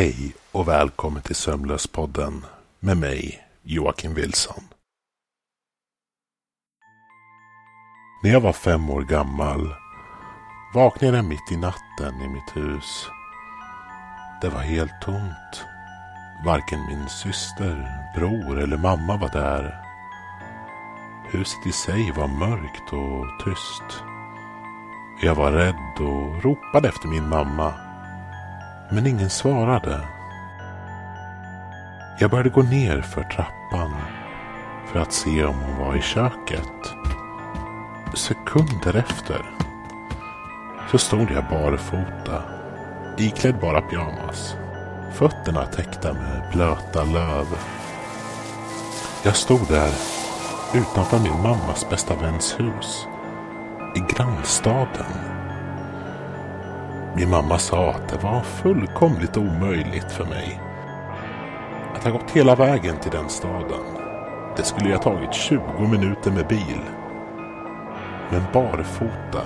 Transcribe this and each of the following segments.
Hej och välkommen till Sömnlöspodden med mig, Joakim Wilson. När jag var fem år gammal vaknade jag mitt i natten i mitt hus. Det var helt tomt. Varken min syster, bror eller mamma var där. Huset i sig var mörkt och tyst. Jag var rädd och ropade efter min mamma. Men ingen svarade. Jag började gå ner för trappan för att se om hon var i köket. Sekunder efter så stod jag barfota, iklädd bara pyjamas. Fötterna täckta med blöta löv. Jag stod där utanför min mammas bästa väns hus i grannstaden. Min mamma sa att det var fullkomligt omöjligt för mig att ha gått hela vägen till den staden. Det skulle ju ha tagit 20 minuter med bil. Men barfota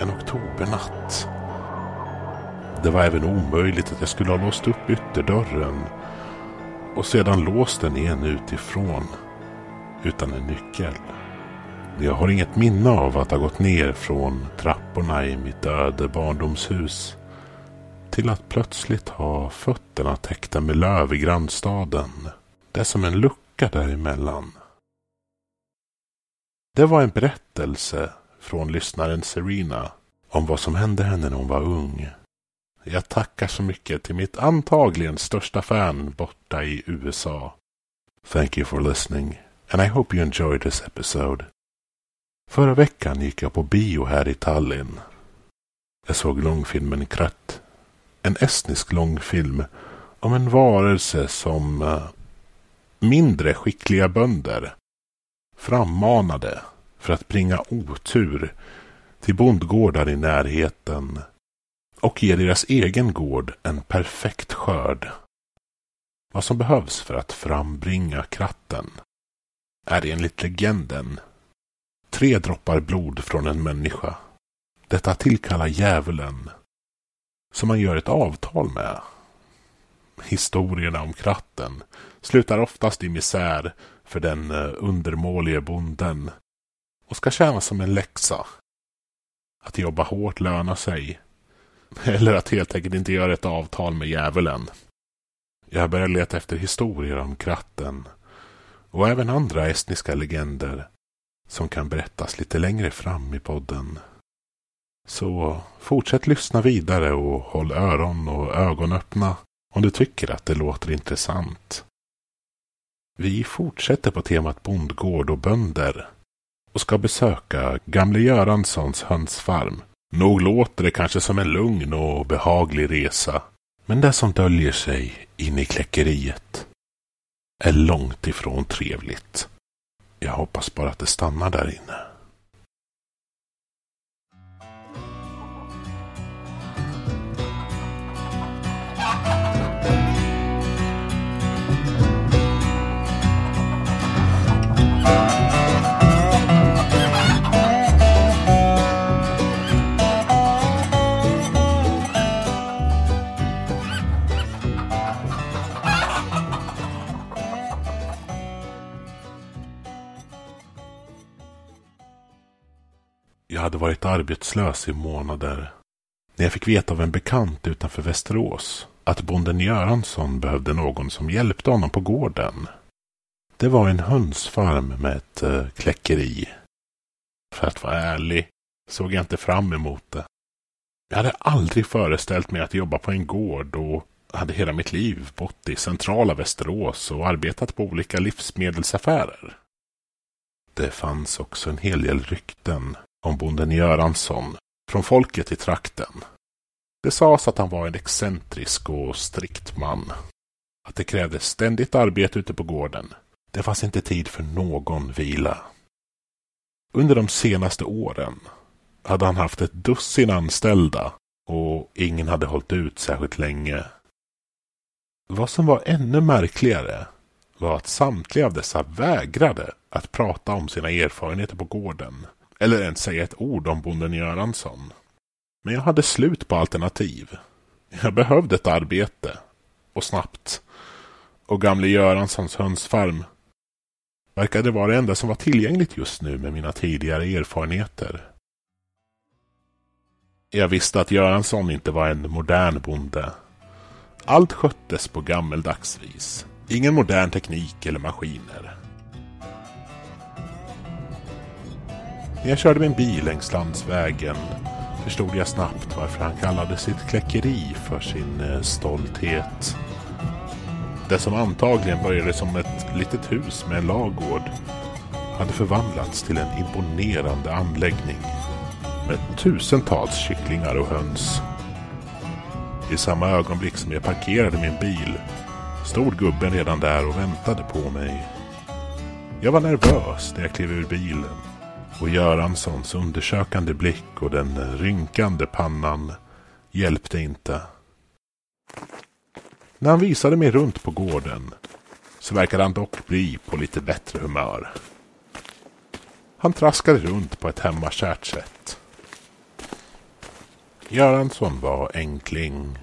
en oktobernatt. Det var även omöjligt att jag skulle ha låst upp ytterdörren och sedan låst den igen utifrån utan en nyckel. Jag har inget minne av att ha gått ner från trapporna i mitt öde barndomshus till att plötsligt ha fötterna täckta med löv i grannstaden. Det är som en lucka däremellan. Det var en berättelse från lyssnaren Serena om vad som hände henne när hon var ung. Jag tackar så mycket till mitt antagligen största fan borta i USA. Thank you for listening and I hope you enjoyed this episode. Förra veckan gick jag på bio här i Tallinn. Jag såg långfilmen Kratt. En estnisk långfilm om en varelse som eh, mindre skickliga bönder frammanade för att bringa otur till bondgårdar i närheten och ge deras egen gård en perfekt skörd. Vad som behövs för att frambringa kratten är enligt legenden tre droppar blod från en människa. Detta tillkallar djävulen som man gör ett avtal med. Historierna om kratten slutar oftast i misär för den eh, undermålige bonden och ska tjäna som en läxa. Att jobba hårt lönar sig. Eller att helt enkelt inte göra ett avtal med djävulen. Jag börjar leta efter historier om kratten och även andra estniska legender som kan berättas lite längre fram i podden. Så fortsätt lyssna vidare och håll öron och ögon öppna om du tycker att det låter intressant. Vi fortsätter på temat bondgård och bönder och ska besöka gamle Göranssons hönsfarm. Nog låter det kanske som en lugn och behaglig resa, men det som döljer sig inne i kläckeriet är långt ifrån trevligt. Jag hoppas bara att det stannar där inne. Jag hade varit arbetslös i månader när jag fick veta av en bekant utanför Västerås att bonden Göransson behövde någon som hjälpte honom på gården. Det var en hönsfarm med ett eh, kläckeri. För att vara ärlig såg jag inte fram emot det. Jag hade aldrig föreställt mig att jobba på en gård och hade hela mitt liv bott i centrala Västerås och arbetat på olika livsmedelsaffärer. Det fanns också en hel del rykten om bonden Göransson från folket i trakten. Det sades att han var en excentrisk och strikt man. Att det krävdes ständigt arbete ute på gården. Det fanns inte tid för någon vila. Under de senaste åren hade han haft ett dussin anställda och ingen hade hållit ut särskilt länge. Vad som var ännu märkligare var att samtliga av dessa vägrade att prata om sina erfarenheter på gården eller ens säga ett ord om bonden Göransson. Men jag hade slut på alternativ. Jag behövde ett arbete. Och snabbt. Och gamle Göranssons hönsfarm verkade vara det enda som var tillgängligt just nu med mina tidigare erfarenheter. Jag visste att Göransson inte var en modern bonde. Allt sköttes på gammeldags vis. Ingen modern teknik eller maskiner. När jag körde min bil längs landsvägen förstod jag snabbt varför han kallade sitt kläckeri för sin eh, stolthet. Det som antagligen började som ett litet hus med en lagård hade förvandlats till en imponerande anläggning med tusentals kycklingar och höns. I samma ögonblick som jag parkerade min bil stod gubben redan där och väntade på mig. Jag var nervös när jag klev ur bilen och Göranssons undersökande blick och den rynkande pannan hjälpte inte. När han visade mig runt på gården så verkade han dock bli på lite bättre humör. Han traskade runt på ett hemmakärt sätt. Göransson var enkling.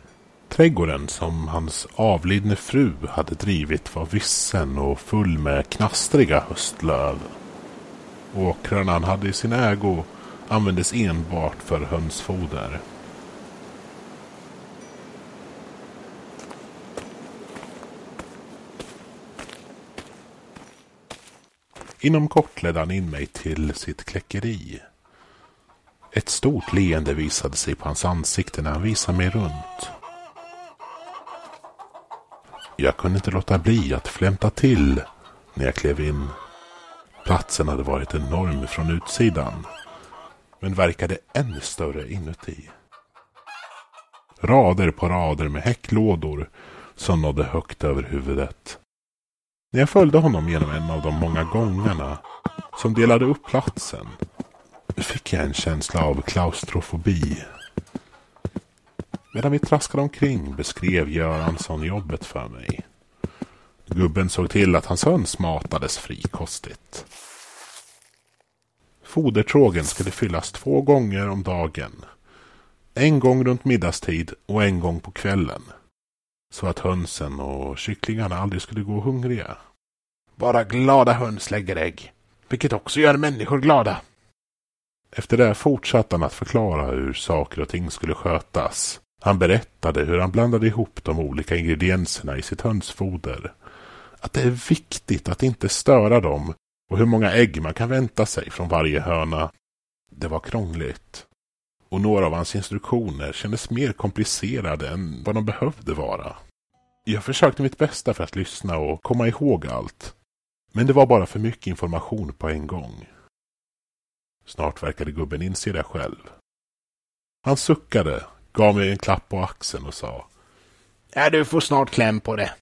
Trädgården som hans avlidne fru hade drivit var vissen och full med knastriga höstlöv. Åkrarna han hade i sin ägo användes enbart för hönsfoder. Inom kort ledde han in mig till sitt kläckeri. Ett stort leende visade sig på hans ansikte när han visade mig runt. Jag kunde inte låta bli att flämta till när jag klev in. Platsen hade varit enorm från utsidan, men verkade ännu större inuti. Rader på rader med häcklådor som nådde högt över huvudet. När jag följde honom genom en av de många gångarna som delade upp platsen fick jag en känsla av klaustrofobi. Medan vi traskade omkring beskrev Göransson jobbet för mig. Gubben såg till att hans höns matades frikostigt. Fodertrågen skulle fyllas två gånger om dagen. En gång runt middagstid och en gång på kvällen. Så att hönsen och kycklingarna aldrig skulle gå hungriga. Bara glada höns lägger ägg. Vilket också gör människor glada. Efter det fortsatte han att förklara hur saker och ting skulle skötas. Han berättade hur han blandade ihop de olika ingredienserna i sitt hönsfoder. Att det är viktigt att inte störa dem och hur många ägg man kan vänta sig från varje höna. Det var krångligt. Och några av hans instruktioner kändes mer komplicerade än vad de behövde vara. Jag försökte mitt bästa för att lyssna och komma ihåg allt. Men det var bara för mycket information på en gång. Snart verkade gubben inse det själv. Han suckade, gav mig en klapp på axeln och sa. Ja, du får snart kläm på det.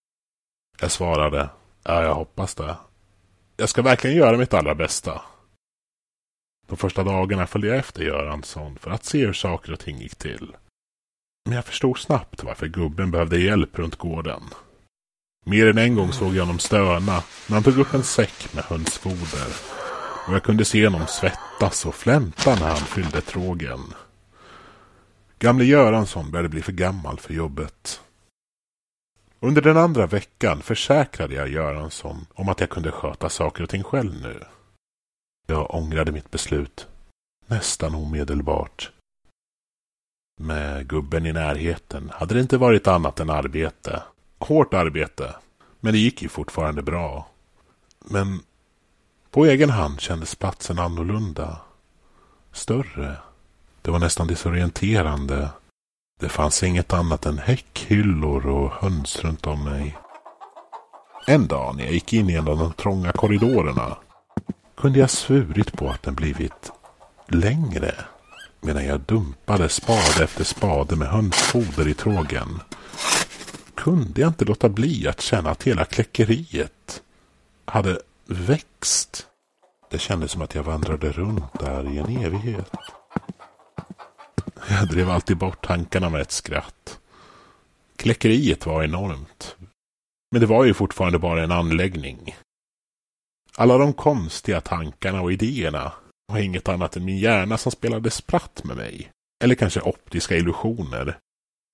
Jag svarade. Ja, jag hoppas det. Jag ska verkligen göra mitt allra bästa. De första dagarna följde jag efter Göransson för att se hur saker och ting gick till. Men jag förstod snabbt varför gubben behövde hjälp runt gården. Mer än en gång såg jag honom stöna när han tog upp en säck med hönsfoder. Och jag kunde se honom svettas och flämta när han fyllde trågen. Gamle Göransson började bli för gammal för jobbet. Under den andra veckan försäkrade jag Göransson om att jag kunde sköta saker och ting själv nu. Jag ångrade mitt beslut. Nästan omedelbart. Med gubben i närheten hade det inte varit annat än arbete. Hårt arbete. Men det gick ju fortfarande bra. Men på egen hand kändes platsen annorlunda. Större. Det var nästan desorienterande. Det fanns inget annat än häckhyllor och höns runt om mig. En dag när jag gick in i en av de trånga korridorerna kunde jag svurit på att den blivit längre medan jag dumpade spade efter spade med hönsfoder i trågen kunde jag inte låta bli att känna att hela kläckeriet hade växt. Det kändes som att jag vandrade runt där i en evighet. Jag drev alltid bort tankarna med ett skratt. Kläckeriet var enormt. Men det var ju fortfarande bara en anläggning. Alla de konstiga tankarna och idéerna var inget annat än min hjärna som spelade spratt med mig. Eller kanske optiska illusioner.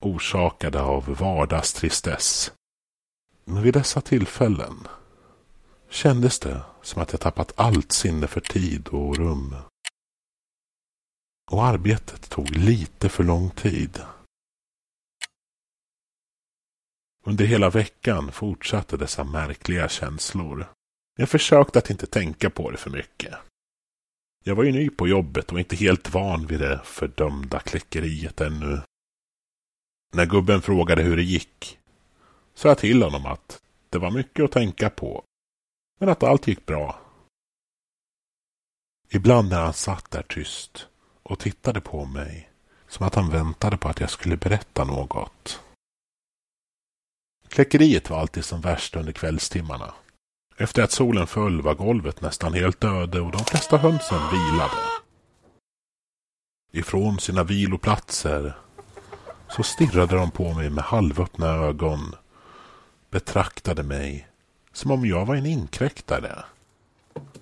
orsakade av vardagstristess. Men vid dessa tillfällen kändes det som att jag tappat allt sinne för tid och rum. Och arbetet tog lite för lång tid. Under hela veckan fortsatte dessa märkliga känslor. Jag försökte att inte tänka på det för mycket. Jag var ju ny på jobbet och inte helt van vid det fördömda kläckeriet ännu. När gubben frågade hur det gick sa jag till honom att det var mycket att tänka på, men att allt gick bra. Ibland när han satt där tyst och tittade på mig som att han väntade på att jag skulle berätta något. Kläckeriet var alltid som värst under kvällstimmarna. Efter att solen föll var golvet nästan helt öde och de flesta hönsen vilade. Ifrån sina viloplatser så stirrade de på mig med halvöppna ögon, betraktade mig som om jag var en inkräktare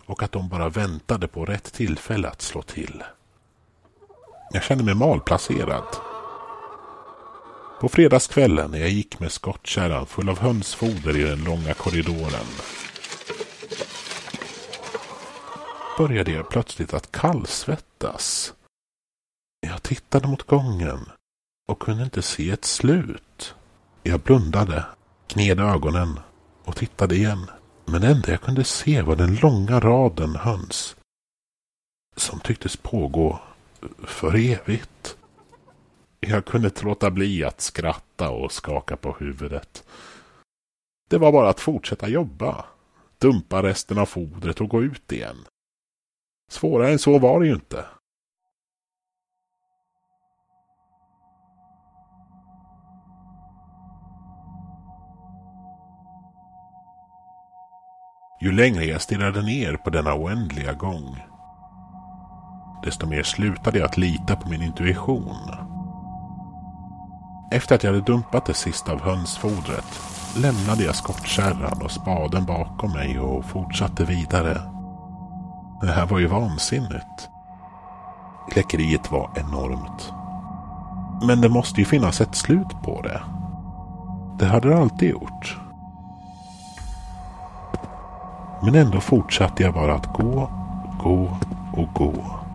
och att de bara väntade på rätt tillfälle att slå till. Jag kände mig malplacerad. På fredagskvällen när jag gick med skottkärran full av hönsfoder i den långa korridoren började jag plötsligt att kallsvettas. Jag tittade mot gången och kunde inte se ett slut. Jag blundade, kned ögonen och tittade igen. Men det enda jag kunde se var den långa raden höns som tycktes pågå för evigt. Jag kunde inte låta bli att skratta och skaka på huvudet. Det var bara att fortsätta jobba, dumpa resten av fodret och gå ut igen. Svårare än så var det ju inte. Ju längre jag stirrade ner på denna oändliga gång, desto mer slutade jag att lita på min intuition. Efter att jag hade dumpat det sista av hönsfodret lämnade jag skottkärran och spaden bakom mig och fortsatte vidare. Det här var ju vansinnigt. Kläckeriet var enormt. Men det måste ju finnas ett slut på det. Det hade det alltid gjort. Men ändå fortsatte jag bara att gå, gå och gå.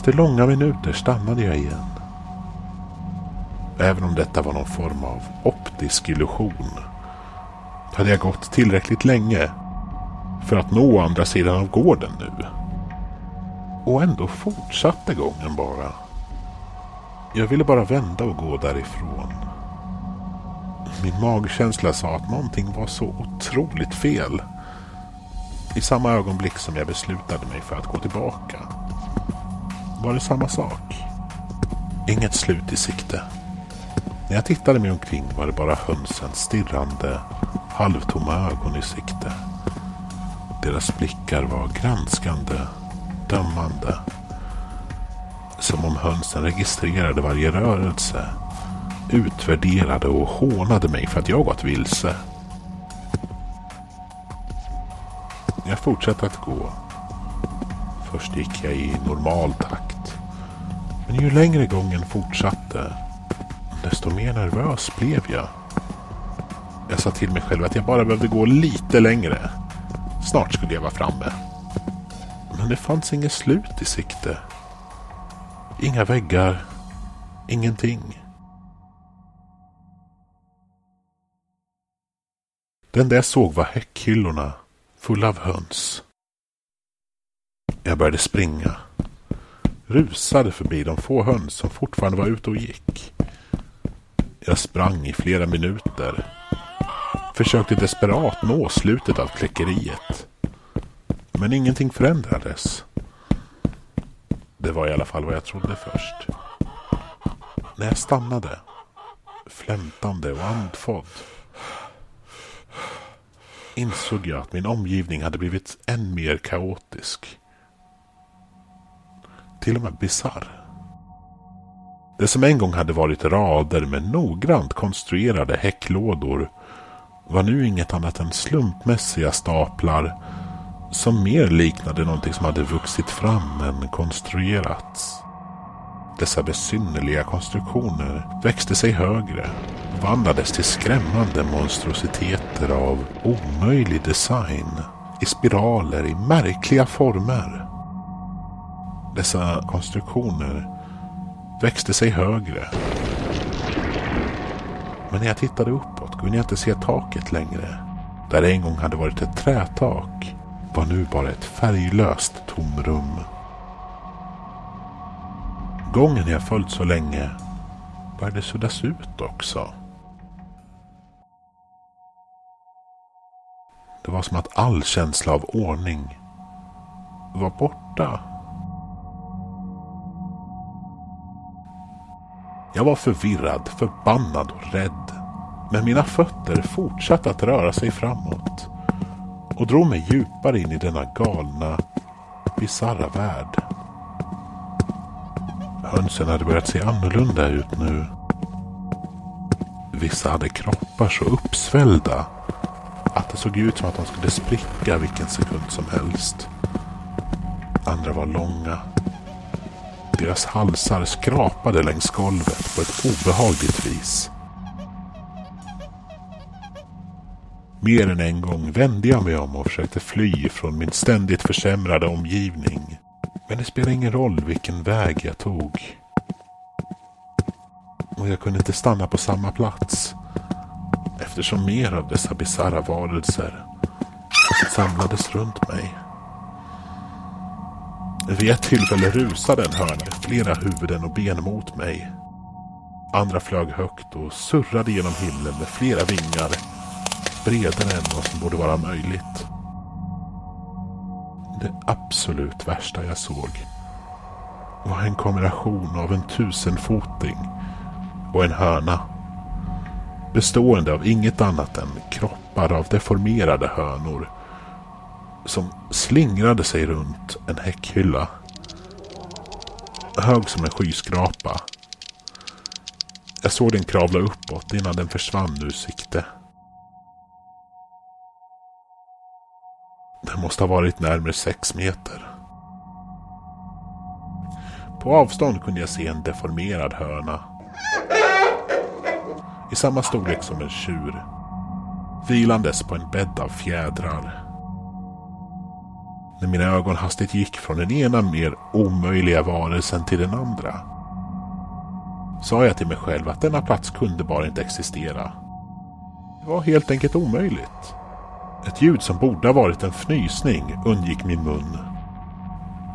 Efter långa minuter stannade jag igen. Även om detta var någon form av optisk illusion hade jag gått tillräckligt länge för att nå andra sidan av gården nu. Och ändå fortsatte gången bara. Jag ville bara vända och gå därifrån. Min magkänsla sa att någonting var så otroligt fel. I samma ögonblick som jag beslutade mig för att gå tillbaka var det samma sak. Inget slut i sikte. När jag tittade mig omkring var det bara hönsens stirrande, halvtomma ögon i sikte. Deras blickar var granskande, dömande. Som om hönsen registrerade varje rörelse, utvärderade och hånade mig för att jag gått vilse. Jag fortsatte att gå. Först gick jag i normal takt. Men ju längre gången fortsatte desto mer nervös blev jag. Jag sa till mig själv att jag bara behövde gå lite längre. Snart skulle jag vara framme. Men det fanns inget slut i sikte. Inga väggar. Ingenting. Den där jag såg var häckhyllorna fulla av höns. Jag började springa. Rusade förbi de få höns som fortfarande var ute och gick. Jag sprang i flera minuter. Försökte desperat nå slutet av kläckeriet. Men ingenting förändrades. Det var i alla fall vad jag trodde först. När jag stannade, flämtande och andfådd, insåg jag att min omgivning hade blivit än mer kaotisk. Till och med bisarr. Det som en gång hade varit rader med noggrant konstruerade häcklådor var nu inget annat än slumpmässiga staplar som mer liknade någonting som hade vuxit fram än konstruerats. Dessa besynnerliga konstruktioner växte sig högre, vandlades till skrämmande monstrositeter av omöjlig design, i spiraler i märkliga former. Dessa konstruktioner växte sig högre. Men när jag tittade uppåt kunde jag inte se taket längre. Där det en gång hade varit ett trätak var nu bara ett färglöst tomrum. Gången jag följt så länge började suddas ut också. Det var som att all känsla av ordning var borta. Jag var förvirrad, förbannad och rädd. Men mina fötter fortsatte att röra sig framåt och drog mig djupare in i denna galna, bisarra värld. Hönsen hade börjat se annorlunda ut nu. Vissa hade kroppar så uppsvällda att det såg ut som att de skulle spricka vilken sekund som helst. Andra var långa. Deras halsar skrapade längs golvet på ett obehagligt vis. Mer än en gång vände jag mig om och försökte fly från min ständigt försämrade omgivning. Men det spelade ingen roll vilken väg jag tog. Och jag kunde inte stanna på samma plats. Eftersom mer av dessa bisarra varelser samlades runt mig. Vid ett tillfälle rusade en hörna med flera huvuden och ben mot mig. Andra flög högt och surrade genom himlen med flera vingar bredare än vad som borde vara möjligt. Det absolut värsta jag såg var en kombination av en tusenfoting och en hörna. Bestående av inget annat än kroppar av deformerade hönor som slingrade sig runt en häckhylla. Hög som en skyskrapa. Jag såg den kravla uppåt innan den försvann ur sikte. Den måste ha varit närmare sex meter. På avstånd kunde jag se en deformerad höna. I samma storlek som en tjur. Vilandes på en bädd av fjädrar. När mina ögon hastigt gick från den ena mer omöjliga varelsen till den andra. Sa jag till mig själv att denna plats kunde bara inte existera. Det var helt enkelt omöjligt. Ett ljud som borde ha varit en fnysning undgick min mun.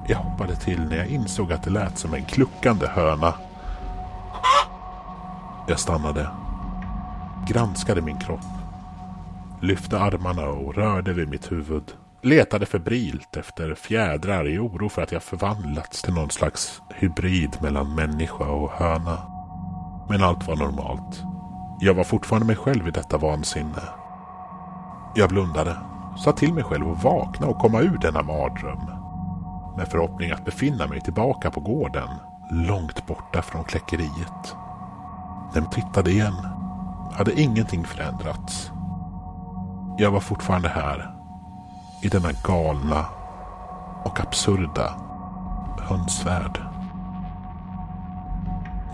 Jag hoppade till när jag insåg att det lät som en kluckande höna. Jag stannade. Granskade min kropp. Lyfte armarna och rörde vid mitt huvud. Letade febrilt efter fjädrar i oro för att jag förvandlats till någon slags hybrid mellan människa och höna. Men allt var normalt. Jag var fortfarande mig själv i detta vansinne. Jag blundade, sa till mig själv att vakna och komma ur denna mardröm. Med förhoppning att befinna mig tillbaka på gården, långt borta från kläckeriet. Den tittade igen. Hade ingenting förändrats. Jag var fortfarande här. I denna galna och absurda hönsvärld.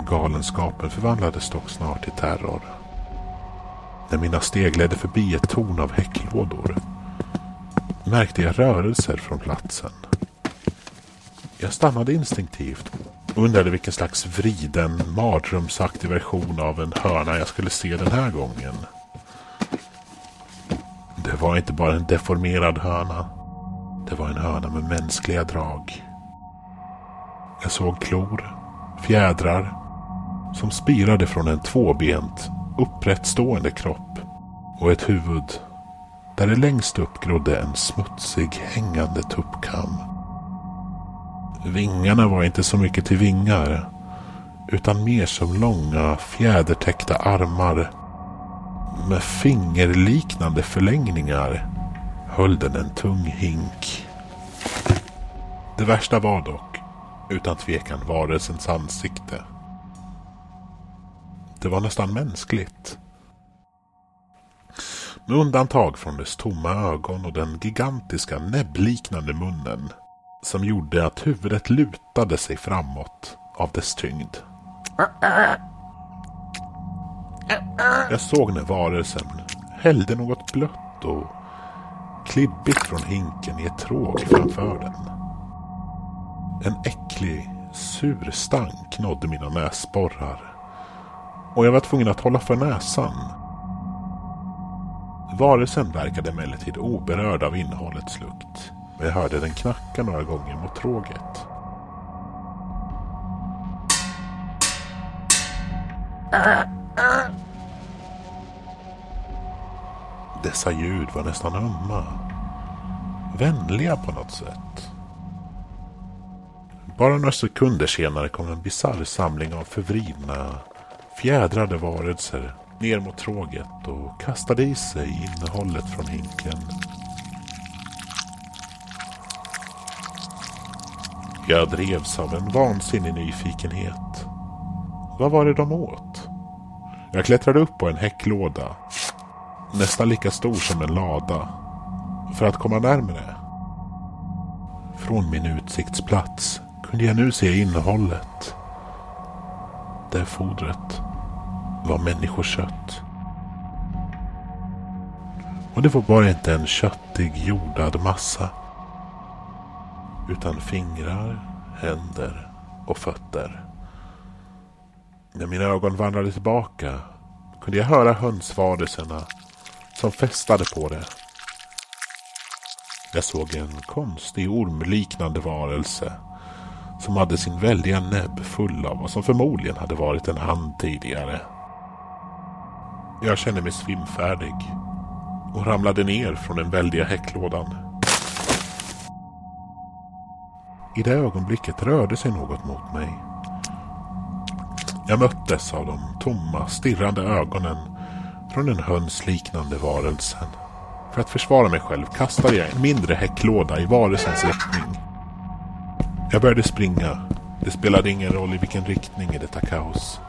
Galenskapen förvandlades dock snart till terror när mina steg ledde förbi ett torn av häcklådor märkte jag rörelser från platsen. Jag stannade instinktivt och undrade vilken slags vriden, mardrömsaktig version av en hörna jag skulle se den här gången. Det var inte bara en deformerad höna. Det var en höna med mänskliga drag. Jag såg klor, fjädrar, som spirade från en tvåbent upprättstående kropp och ett huvud där det längst upp grodde en smutsig hängande tuppkam. Vingarna var inte så mycket till vingar utan mer som långa fjädertäckta armar med fingerliknande förlängningar höll den en tung hink. Det värsta var dock utan tvekan varelsens ansikte. Det var nästan mänskligt. Med undantag från dess tomma ögon och den gigantiska näbbliknande munnen som gjorde att huvudet lutade sig framåt av dess tyngd. Jag såg när varelsen hällde något blött och klibbigt från hinken i ett tråg framför den. En äcklig, sur stank nådde mina näsborrar och jag var tvungen att hålla för näsan. Varelsen verkade emellertid oberörd av innehållets lukt. Men jag hörde den knacka några gånger mot tråget. Dessa ljud var nästan ömma. Vänliga på något sätt. Bara några sekunder senare kom en bisarr samling av förvridna, fjädrade varelser ner mot tråget och kastade i sig innehållet från hinken. Jag drevs av en vansinnig nyfikenhet. Vad var det de åt? Jag klättrade upp på en häcklåda, nästan lika stor som en lada, för att komma närmre. Från min utsiktsplats kunde jag nu se innehållet. Det fodret var människokött. Och det var bara inte en köttig jordad massa. Utan fingrar, händer och fötter. När mina ögon vandrade tillbaka kunde jag höra hönsvarelserna som festade på det. Jag såg en konstig ormliknande varelse som hade sin väldiga näbb full av vad som förmodligen hade varit en hand tidigare. Jag kände mig svimfärdig och ramlade ner från den väldiga häcklådan. I det ögonblicket rörde sig något mot mig. Jag möttes av de tomma, stirrande ögonen från den hönsliknande varelsen. För att försvara mig själv kastade jag en mindre häcklåda i varelsens riktning. Jag började springa. Det spelade ingen roll i vilken riktning i detta kaos.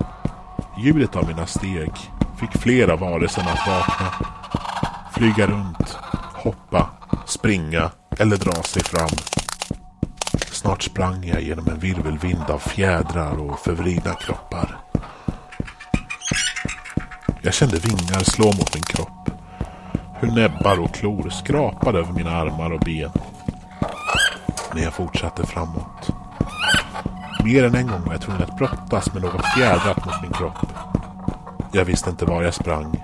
Ljudet av mina steg fick flera varelser att vakna. Flyga runt, hoppa, springa eller dra sig fram. Snart sprang jag genom en virvelvind av fjädrar och förvridna kroppar. Jag kände vingar slå mot min kropp. Hur näbbar och klor skrapade över mina armar och ben. När jag fortsatte framåt. Mer än en gång var jag tvungen att brottas med något fjädrat mot min kropp. Jag visste inte var jag sprang.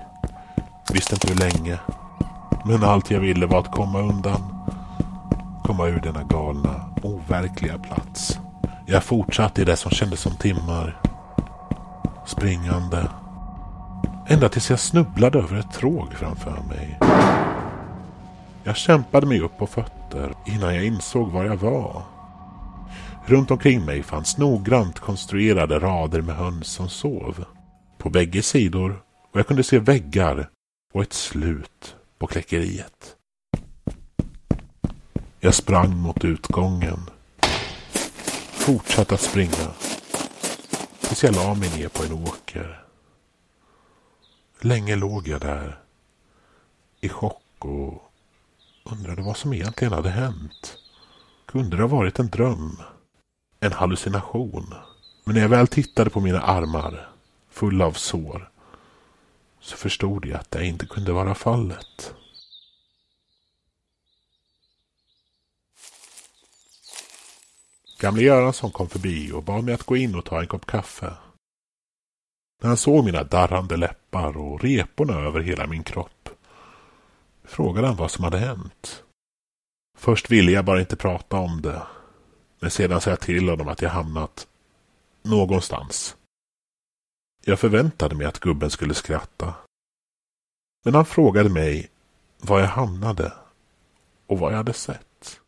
Visste inte hur länge. Men allt jag ville var att komma undan. Komma ur denna galna, overkliga plats. Jag fortsatte i det som kändes som timmar. Springande. Ända tills jag snubblade över ett tråg framför mig. Jag kämpade mig upp på fötter innan jag insåg var jag var. Runt omkring mig fanns noggrant konstruerade rader med höns som sov på bägge sidor och jag kunde se väggar och ett slut på kläckeriet. Jag sprang mot utgången. Fortsatte att springa. Tills jag la mig ner på en åker. Länge låg jag där. I chock och undrade vad som egentligen hade hänt. Kunde det ha varit en dröm? En hallucination? Men när jag väl tittade på mina armar fulla av sår, så förstod jag att det inte kunde vara fallet. Gamle Göransson kom förbi och bad mig att gå in och ta en kopp kaffe. När han såg mina darrande läppar och reporna över hela min kropp frågade han vad som hade hänt. Först ville jag bara inte prata om det. Men sedan sa jag till honom att jag hamnat någonstans. Jag förväntade mig att gubben skulle skratta. Men han frågade mig var jag hamnade och vad jag hade sett.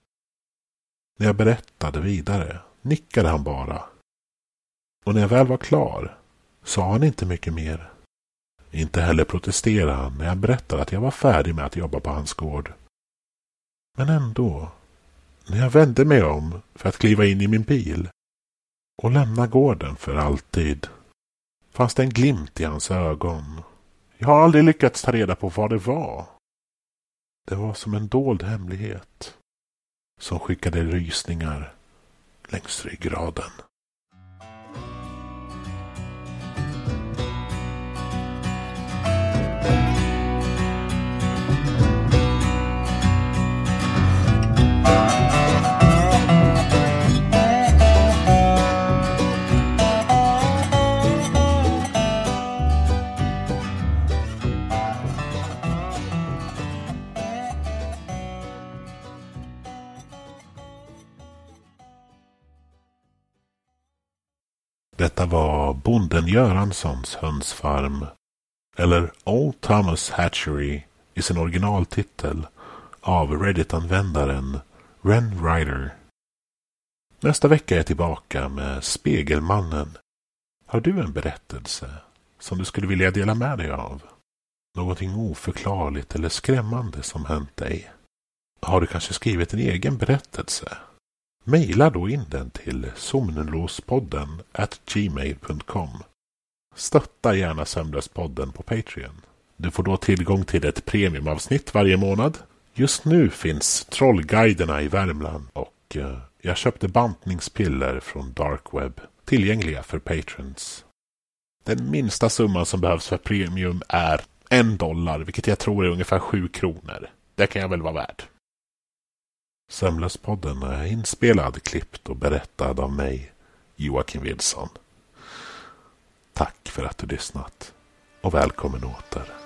När jag berättade vidare nickade han bara. Och när jag väl var klar sa han inte mycket mer. Inte heller protesterade han när jag berättade att jag var färdig med att jobba på hans gård. Men ändå, när jag vände mig om för att kliva in i min bil och lämna gården för alltid fanns det en glimt i hans ögon. Jag har aldrig lyckats ta reda på vad det var. Det var som en dold hemlighet som skickade rysningar längs ryggraden. Detta var bonden Göranssons hönsfarm. Eller Old Thomas Hatchery i sin originaltitel av Reddit-användaren Ren Ryder. Nästa vecka är jag tillbaka med Spegelmannen. Har du en berättelse som du skulle vilja dela med dig av? Någonting oförklarligt eller skrämmande som hänt dig? Har du kanske skrivit en egen berättelse? Maila då in den till somnenlåspodden gmail.com. Stötta gärna Sömnlöspodden på Patreon. Du får då tillgång till ett premiumavsnitt varje månad. Just nu finns Trollguiderna i Värmland och eh, jag köpte bantningspiller från Darkweb tillgängliga för patrons. Den minsta summan som behövs för premium är en dollar, vilket jag tror är ungefär sju kronor. Det kan jag väl vara värd. Sömnlöspodden är inspelad, klippt och berättad av mig, Joakim Wilson. Tack för att du lyssnat och välkommen åter.